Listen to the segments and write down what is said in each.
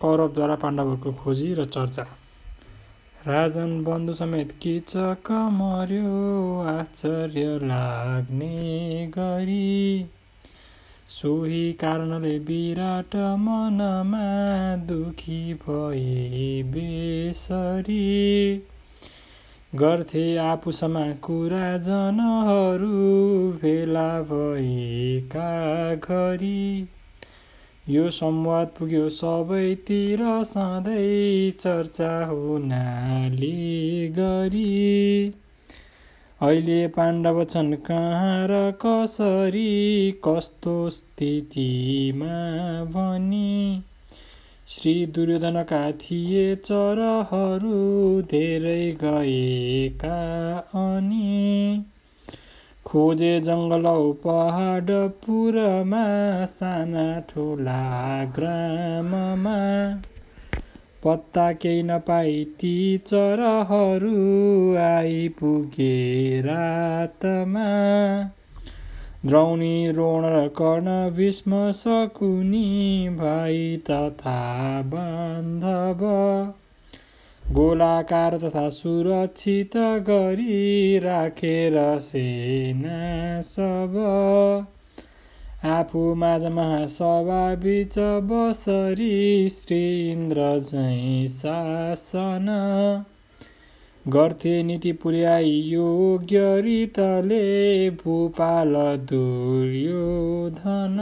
कौरवद्वारा पाण्डवहरूको खोजी र चर्चा। राजन बन्धु समेत किचक मर्यो आश्चर्य लाग्ने गरी। सोही कारणले विराट मनमा दुखी भए बेसरी। गर्थे आफूसम्म कुरा जनहरू भेला भएका घरी। यो संवाद पुग्यो सबैतिर सधैँ चर्चा हुनाले गरी अहिले पाण्डव छन् कहाँ र कसरी कस्तो स्थितिमा भनी? श्री दुर्योधनका थिए चरहरू धेरै गएका अनि खोजे जङ्गल पहाडपुरमा साना ठुला ग्राममा। पत्ता केही नपाई ती चरहरू आइपुगे रातमा। द्रौणी रोण र कर्ण भीष्म सकुनी भाइ तथा बान्धव। गोलाकार तथा सुरक्षित गरी राखेर सेना सब। आफू माझ महासभा बिच बसरी श्री इन्द्र झै शासन। गर्थे नीति पुर्याई योग्य रितले भूपाल दुर्योधन।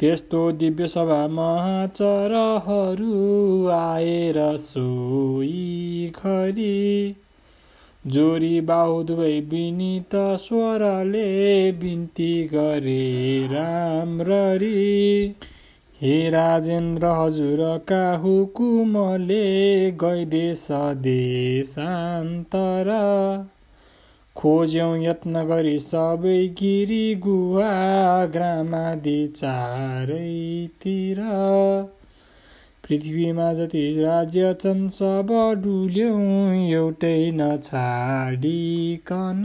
त्यस्तो दिव्य सभा महाचरहरू आएर सोही घरी जोरी बाहु दुवै विनित स्वरले बिन्ती गरे राम्ररी। हे राजेन्द्र हजुरका हुकुमले गैदेश देशान्तर? खोज्यौँ यत्न गरी सबै गिरी गुहा ग्रामादि चारैतिर पृथ्वीमा जति राज्य छन् सब डुल्यौँ एउटै नछाडिकन।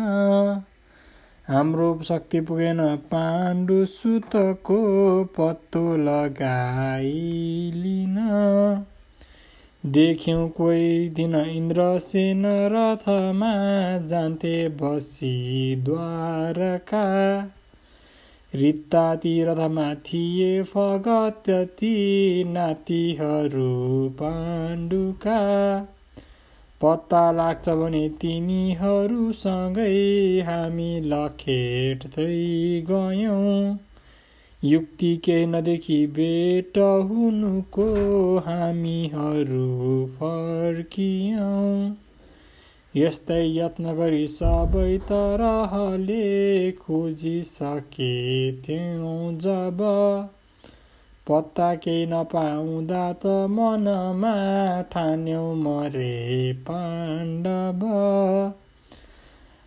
हाम्रो शक्ति पुगेन पाण्डु सुतको पत्तो लगाइलिन। देख्यौँ कोही दिन इन्द्रसेन रथमा जान्थे बसी द्वारका। रित्ताती रथमा थिए फगत्यती नातिहरू पाण्डुका। पत्ता लाग्छ भने तिनीहरूसँगै हामी लखेट्दै गयौँ। युक्ति केही नदेखि बेट हुनुको हामीहरू फर्कियौँ। यस्तै यत्न गरी सबै तरहले खोजिसकेथ्यौँ जब पत्ता केही नपाउँदा त मनमा ठान्यौँ मरे पाण्डव।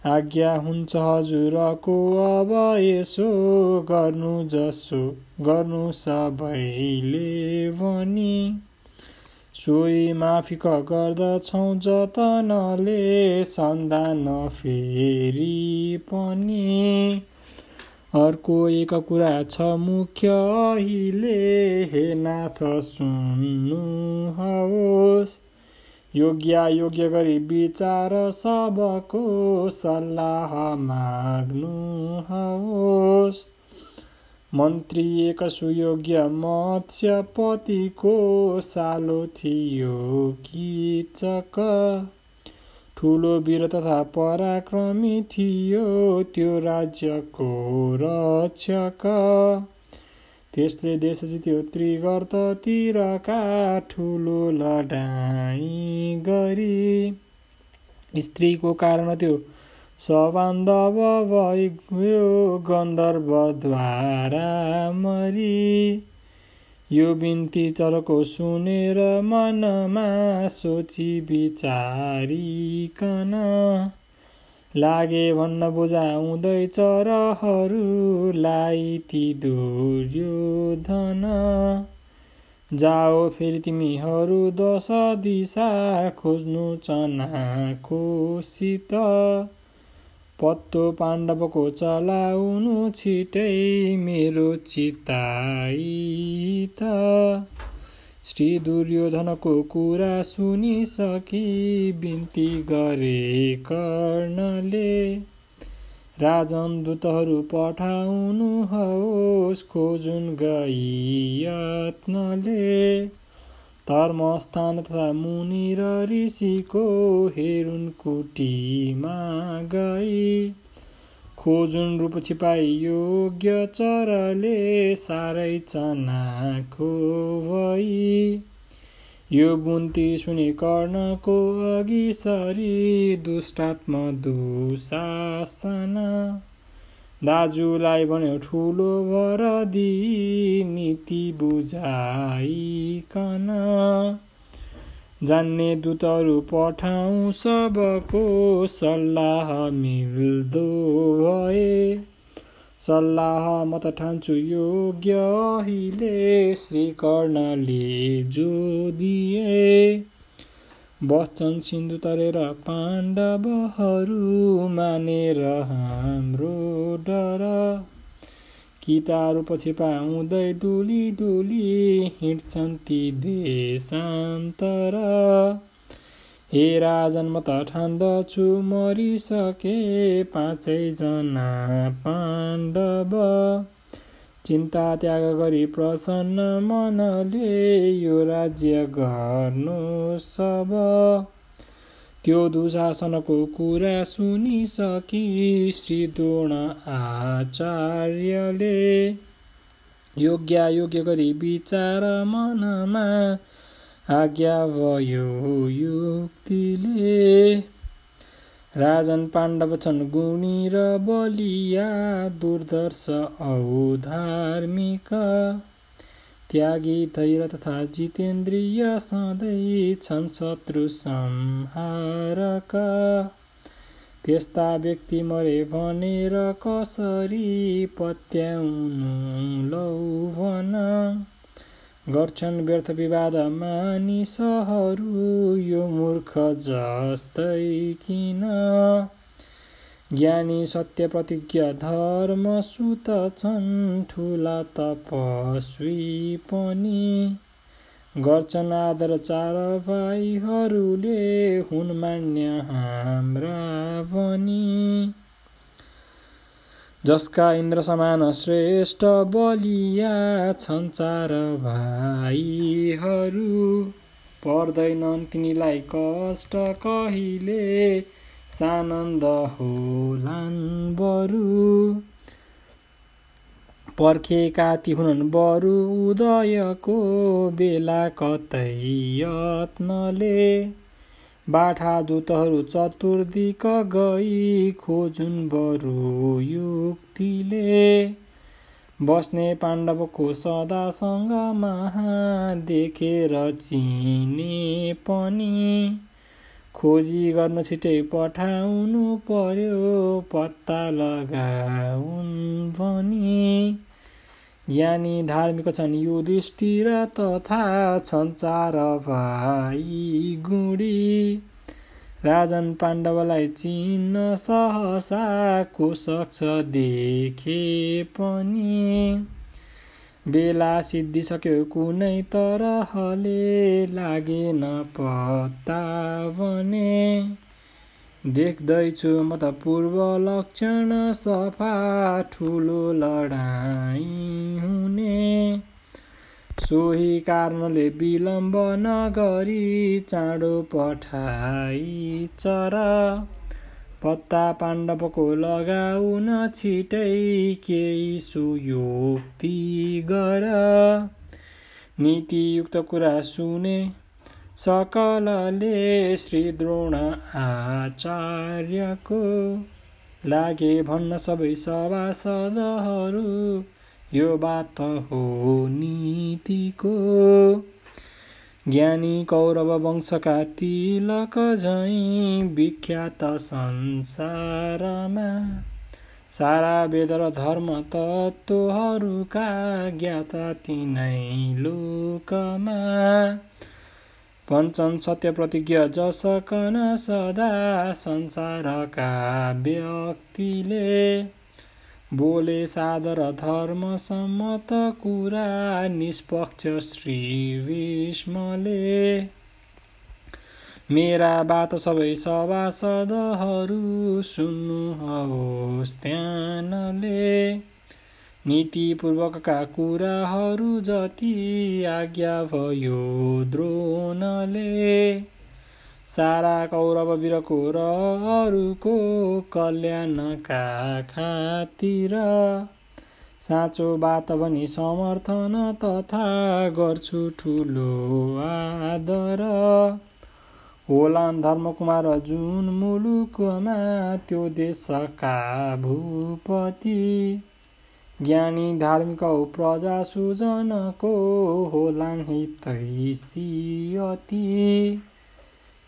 आज्ञा हुन्छ हजुरको अब यसो गर्नु जसो गर्नु सबैले भनी। सोही माफिक गर्दछौँ जतनले सन्धान फेरि पनि। अर्को एक कुरा छ मुख्य अहिले हे नाथ सुन्नुहोस् योग्य योग्य गरी विचार सबको सल्लाह माग्नुहोस् मन्त्री एक सुयोग्य मत्स्यपतिको सालो थियो किचक ठुलो वीर तथा पराक्रमी थियो त्यो राज्यको रक्षक। त्यसले देश जित्यो त्रिगर्ततिरका ठुलो लडाइँ गरी। स्त्रीको कारण त्यो सबान्धव भयो गन्धर्वद्वारा मरी। यो बिन्ती चरको सुनेर मनमा सोची विचारिकन। लागे भन्न बुझाउँदै चरहरूलाई ती दुर्योधन। जाओ फेरि तिमीहरू दश दिशा खोज्नु चनाको शीत पत्तो पाण्डवको चलाउनु छिटै मेरो चिताइ त श्री दुर्योधनको कुरा सुनिसकी बिन्ती गरे कर्णले। राजन दूतहरू पठाउनुहोस् खोजुन गई यत्नले। धर्मस्थान तथा मुनि र ऋषिको हेरुन कुटीमा गई। खोजुन रूप छिपाई योग्य चरले साह्रै चनाको भई। यो बुन्ती सुनि कर्णको अघि सरी दुष्टात्म दुशासन। दाजुलाई भन्यो ठुलो भर दिई नीति बुझाइकन। जान्ने दूतहरू पठाउँ सबको। सल्लाह मिल्दो भए। सल्लाह म त ठान्छु योग्य। अहिले श्री कर्णले जो दिए। वचन सिन्धु तरेर पाण्डवहरू मानेर हाम्रो डर। किताहरू पछि पाउँदै डुली डुली हिँड्छन् ती देशान्तर। हे राजन म त ठान्दछु मरिसके पाँचैजना पाण्डव। चिन्ता त्याग गरी प्रसन्न मनले यो राज्य गर्नु सब। त्यो दुशासनको कुरा सुनिसकी श्री द्रोण आचार्यले। योग्य योग्य गरी विचार मनमा आज्ञा भयो युक्तिले। राजन पाण्डव छन् गुणी र बलिया दुर्दर्श औ धार्मिक। त्यागी धैर्य तथा जितेन्द्रिय सधैँ छन् शत्रु संहारक। त्यस्ता व्यक्ति मरे भनेर कसरी पत्याउनु लौ भन गर्छन् व्यर्थ विवाद मानिसहरू यो मूर्ख जस्तै किन? ज्ञानी सत्य प्रतिज्ञा धर्म सुत छन् ठुला तपस्वी पनि। गर्छन् आदर चार भाइहरूले हुन् मान्य हाम्रा पनि। जसका इन्द्र समान श्रेष्ठ बलिया छन् चार भाइहरू। पर्दैनन् तिनीलाई कष्ट कहिले सानन्द होलान् बरु। पर्खेका ती हुनन् बरु उदयको बेला कतै यत्नले। बाठा दूतहरू चतुर्दिक गई खोजुन् बरु युक्तिले। बस्ने पाण्डवको सदासँग महा देखेर चिने पनि खोजी गर्न छिटै पठाउनु पर्यो पत्ता लगाउन् भनी ज्ञानी धार्मिक छन् युधिष्ठिर तथा छन् चार भाइ गुडी। राजन पाण्डवलाई चिन्न सहसा को सक्छ देखे पनि। बेला सिद्धिसक्यो कुनै तरहले लागेन पत्ता भने देख्दैछु म त पूर्व लक्षण सफा ठुलो लडाइँ हुने। सोही कारणले विलम्ब नगरी चाँडो पठाइ चरा। पत्ता पाण्डवको लगाउन छिटै केही सुयुक्ति गर। नीतियुक्त कुरा सुने सकलले श्री द्रोण आचार्यको लागे भन्न सबै सभासदहरू यो बात हो नीतिको। ज्ञानी कौरव वंशका तिलक झैँ विख्यात संसारमा। सारा वेद र धर्म तत्त्वहरूका ज्ञाता तिनै लोकमा। पञ्चम सत्य प्रतिज्ञ जसकन सदा संसारका व्यक्तिले बोले सादर धर्म सम्मत कुरा निष्पक्ष श्री विष्मले। मेरा बात सबै सभासदहरू सुन्नुहोस् ध्यानले। नीतिपूर्वकका कुराहरू जति आज्ञा भयो द्रोणले। सारा कौरव वीरको र अरूको कल्याणका खातिर साँचो बात भनी समर्थन तथा गर्छु ठुलो आदर। होलान् धर्मकुमार जुन मुलुकमा त्यो देशका भूपति ज्ञानी धार्मिक प्रजा सुजनको होलान्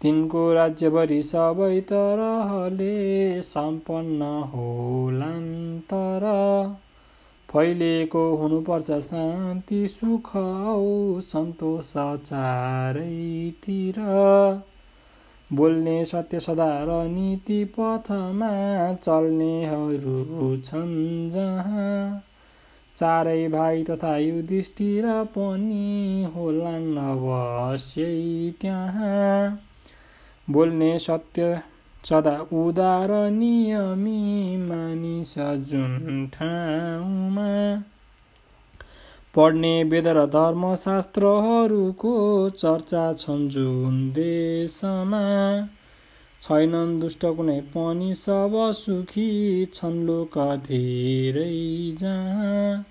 तिनको राज्यभरि सबै तरहले सम्पन्न होलान् तर फैलिएको हुनुपर्छ शान्ति सुख सन्तोष चारैतिर। बोल्ने सत्य सदा र नीति पथमा चल्नेहरू छन् जहाँ चारै भाइ तथा युधिष्ठिर पनि होलान् अवश्यै त्यहाँ। बोल्ने सत्य सदा उदार नियमी मानिस जुन ठाउँमा। पढ्ने वेद र धर्मशास्त्रहरूको चर्चा छन् जुन देशमा। छैनन् दुष्ट कुनै पनि सब सुखी छन् लोक धेरै जहाँ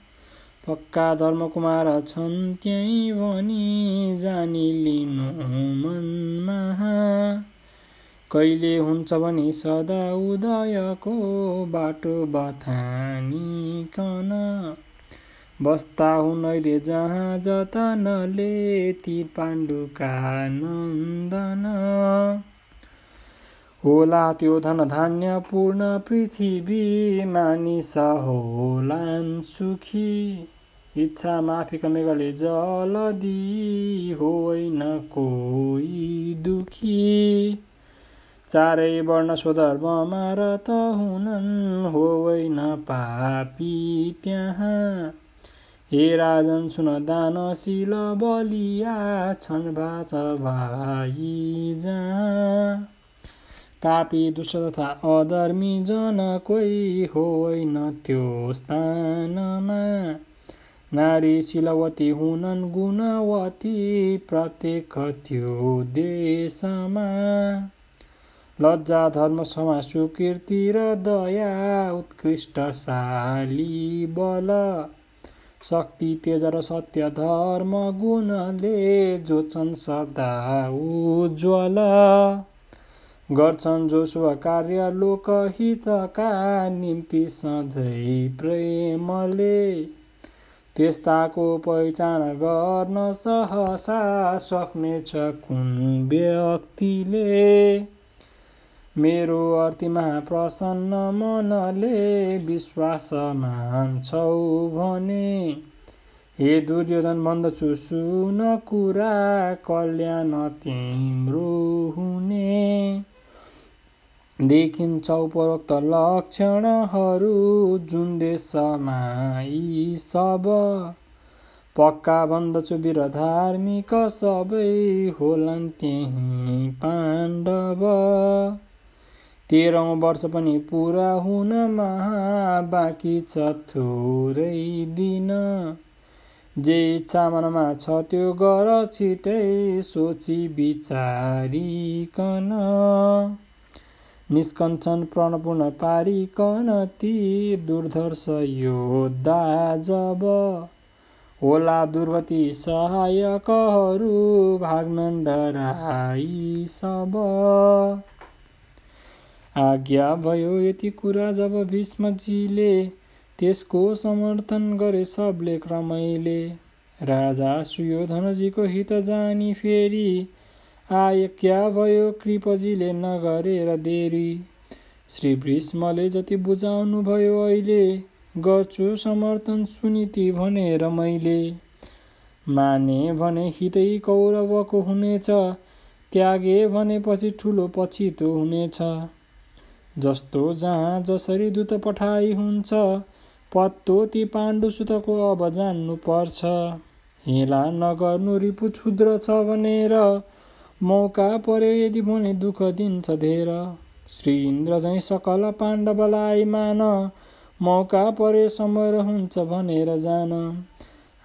पक्का धर्मकुमार छन् त्यहीँ भनी जानी लिनु मनमा। कहिले हुन्छ भने सदा उदयको बाटो बथानिकन बस्दा हुन् अहिले जहाँ जतनले ती पाण्डुका नन्दन। होला त्यो धन धान्य पूर्ण पृथ्वी मानिस होलान् सुखी इच्छा माफी कमेगले जलदी होइन कोही दुखी चारै वर्ण स्वधर्ममा रत हुनन् होइन पापी त्यहाँ हे राजन सुन दानशील बलिया छन् बाच भाइ जहाँ पापी दुष्ट तथा अधर्मी जन कोही होइन त्यो स्थानमा। नारी शिलवती हुनन् गुणवती प्रत्येक त्यो देशमा। लज्जा धर्म क्षमा सुकीर्ति र दया उत्कृष्टशाली बल। शक्ति तेज र सत्य धर्म गुणले जोचन् सदा उज्वल गर्छन् जो शुभ कार्य लोकहितका निम्ति सधैँ प्रेमले। त्यस्ताको पहिचान गर्न सहसा सक्नेछ कुन व्यक्तिले? मेरो अर्तिमा प्रसन्न मनले विश्वास मान्छौ भने। हे दुर्योधन भन्दछु सुन कुरा कल्याण तिम्रो हुने। देखिन्छौ उपरोक्त लक्षणहरू जुन देशमा यी सब। पक्का भन्दछु वीर धार्मिक सबै होलान् त्यही पाण्डव। तेह्रौँ वर्ष पनि पुरा हुनमा बाँकी छ थोरै दिन। जे इच्छा मनमा छ त्यो गर छिटै सोची विचारिकन। निस्कन्छन् प्रणपूर्ण पारिकन ती दुर्धर्ष योद्धा जब। होला दुर्गति सहायकहरू भाग्न डराई सब। आज्ञा भयो यति कुरा जब भीष्मजीले त्यसको समर्थन गरे सबले क्रमैले। राजा सुयोधनजीको हित जानी फेरि आज्ञा भयो कृपजीले नगरेर देरी। श्री भीष्मले जति बुझाउनु भयो अहिले गर्छु समर्थन सुनिति भनेर मैले। माने भने हितै कौरवको हुनेछ त्यागे भनेपछि ठुलो पछितो हुनेछ। जस्तो जहाँ जसरी दूत पठाइ हुन्छ पत्तो ती पाण्डुसुतको अब जान्नु पर्छ हेला नगर्नु रिपु क्षुद्र छ भनेर मौका पर्यो यदि भने दुःख दिन्छ धेर। श्री इन्द्र झैँ सकल पाण्डवलाई मान। मौका परे समय हुन्छ भनेर जान।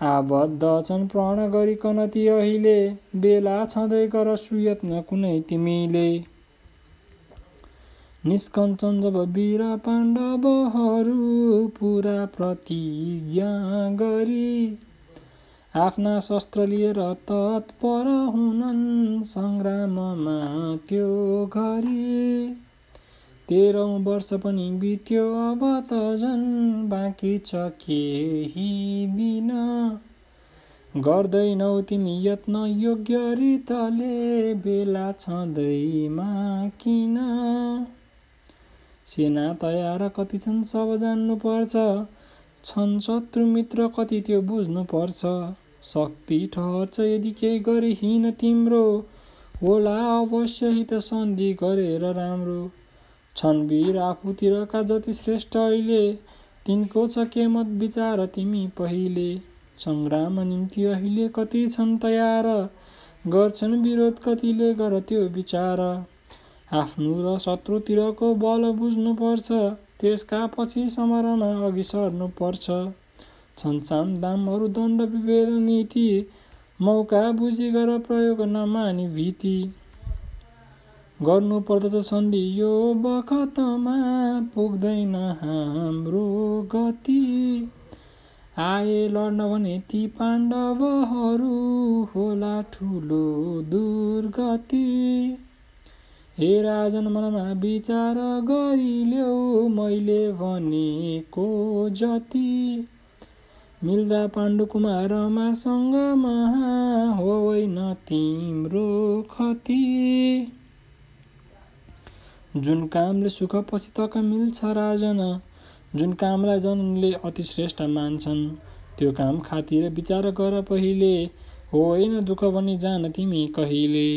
आबद्ध छन् प्रण गरिकन ती अहिले। बेला छँदै गर सुयत्न कुनै तिमीले। निष्कञ्चन जब वीर पाण्डवहरू पुरा प्रतिज्ञा गरी। आफ्ना शस्त्र लिएर तत्पर हुनन् सङ्ग्राममा त्यो घरी। तेह्रौँ वर्ष पनि बित्यो अब त झन् बाँकी छ केही दिन। गर्दैनौ तिमी यत्न योग्य रितले बेला छँदैमा किन? सेना तयार कति छन् सब जान्नुपर्छ। छन् शत्रु मित्र कति त्यो बुझ्नुपर्छ। शक्ति ठहर्छ यदि केही गरिहिन तिम्रो। होला अवश्य हित सन्धि गरेर राम्रो। छन् वीर आफूतिरका जति श्रेष्ठ अहिले तिनको छ के मत विचार तिमी पहिले। सङ्ग्राम निम्ति अहिले कति छन् तयार गर्छन् विरोध कतिले गर त्यो विचार। आफ्नो र शत्रुतिरको बल बुझ्नुपर्छ त्यसका पछि समरमा अघि सर्नुपर्छ। छन् दामहरू दण्ड विभेद नीति मौका बुझी गर प्रयोग नमानी भीति गर्नु पर्दछ सन्धि यो बखतमा पुग्दैन हाम्रो गति आए लड्न भने ती पाण्डवहरू होला ठुलो दुर्गति हे राजन मनमा विचार गरिल्यौ मैले भनेको जति मिल्दा पाण्डु कुमारमासँग महा होइन तिम्रो खति। जुन कामले सुख पछि तक मिल्छ राजन जुन कामलाई जनले अति श्रेष्ठ मान्छन् त्यो काम खातिर विचार गर पहिले। होइन दुःख भनी जान तिमी कहिले।